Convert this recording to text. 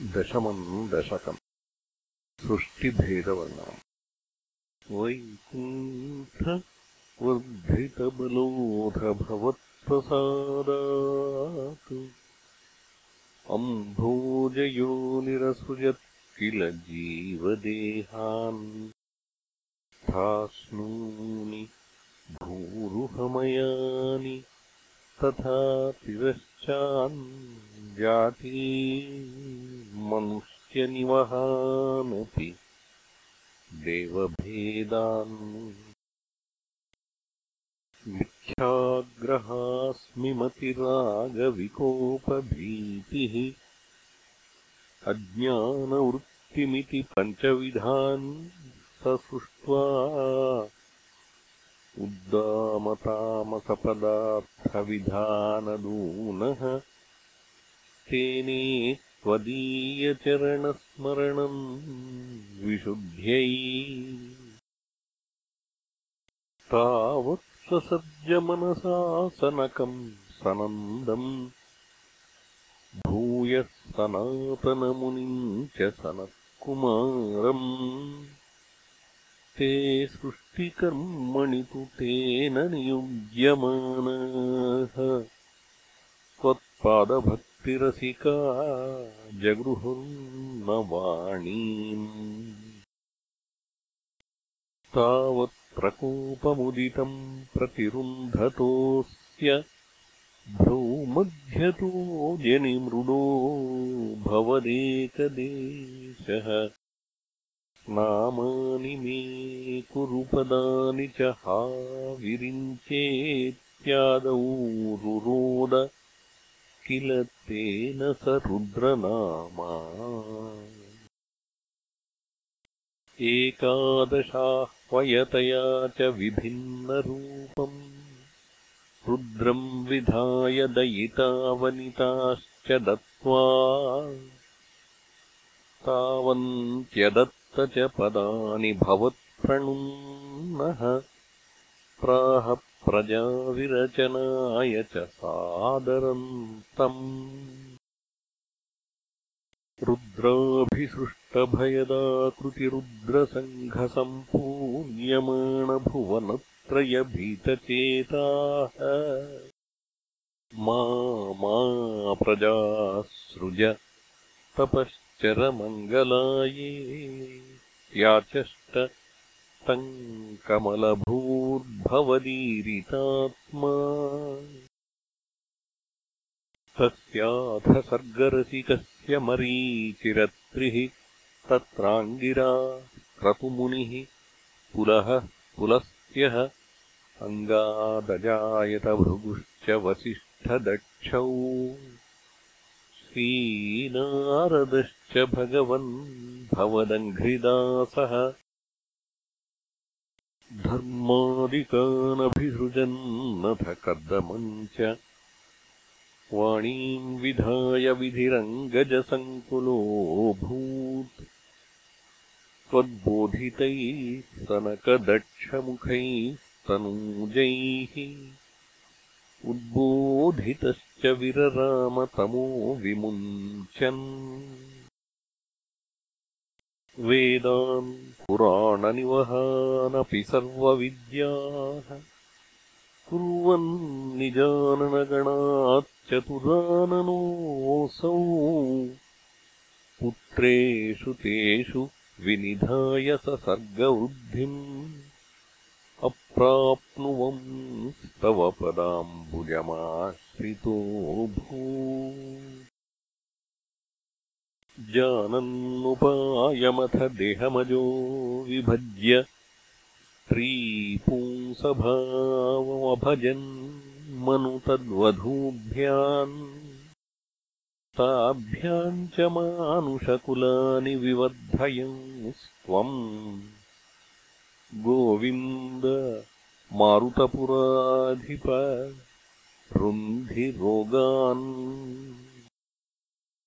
दशमम् दशकम्। भवत्प्रसादात् अम्भोजयो निरसृजत् किल जीवदेहान् स्थास्नूनि भूरुहमयानि तथा तिरश्चान् मनुष्यनिवहानपि देवभेदान् मिथ्याग्रहास्मि मतिरागविकोपभीतिः अज्ञानवृत्तिमिति पञ्चविधान् स सृष्ट्वा उद्दामतामसपदार्थविधानदूनः तेने त्वदीयचरणस्मरणम् विशुद्ध्यै। तावत्ससज्जमनसासनकम् सनन्दम् भूयः सनातनमुनिम् च सनत्कुमारम् ते सृष्टिकर्मणि तु तेन नियुज्यमानाः। त्वत्पादभक्तिरसिका जगृहुर्न वाणीम् तावत्प्रकोपमुदितम् प्रतिरुन्धतोऽस्य भ्रूमध्यतो जनिमृडो भवदेकदेशः नामानि मे कुरुपदानि च हा विरिञ्चेत्यादौ रुरोद किल तेन स रुद्रनामा एकादशाह्वयतया च विभिन्नरूपम् रुद्रम् विधाय दयितावनिताश्च दत्त्वा च पदानि भवत्प्रणुन्नः प्राह प्रजाविरचनाय च सादरम् तम्। रुद्राभिसृष्टभयदाकृतिरुद्रसङ्घसम्पूर्यमाणभुवनत्रयभीतचेताः मा मा प्रजासृज। तपश्चरमङ्गलाये याचष्ट तम् कमलभूर्भवदीरितात्मा तस्याथ सर्गरसिकस्य मरीचिरत्रिः तत्राङ्गिरा क्रतुमुनिः पुलः पुलस्त्यः अङ्गादजायतभृगुश्च वसिष्ठदक्षौ। श्रीनारदश्च भगवन् भवदङ्घ्रिदासः। धर्मादिकानभिसृजन्नथ कर्दमम् च वाणीम् विधाय विधिरङ्गजसङ्कुलोऽभूत् त्वद्बोधितैः सनकदक्षमुखैस्तनूजैः। उद्बोधितश्च विररामतमो विमुञ्चन् वेदान् पुराणनिवहानपि सर्वविद्याः कुर्वन्निजाननगणाच्चतुराननोऽसौ पुत्रेषु तेषु विनिधाय स सर्गवृद्धिम् अप्राप्नुवंस्तव पदाम्बुजमाश्रितो भू जानन्नुपायमथ देहमजो विभज्य स्त्रीपुंसभावमभजन्मनु तद्वधूभ्याम् ताभ्याम् च मानुषकुलानि विवर्धयन्स्त्वम् गोविन्द मारुतपुराधिप रुन्धिरोगान्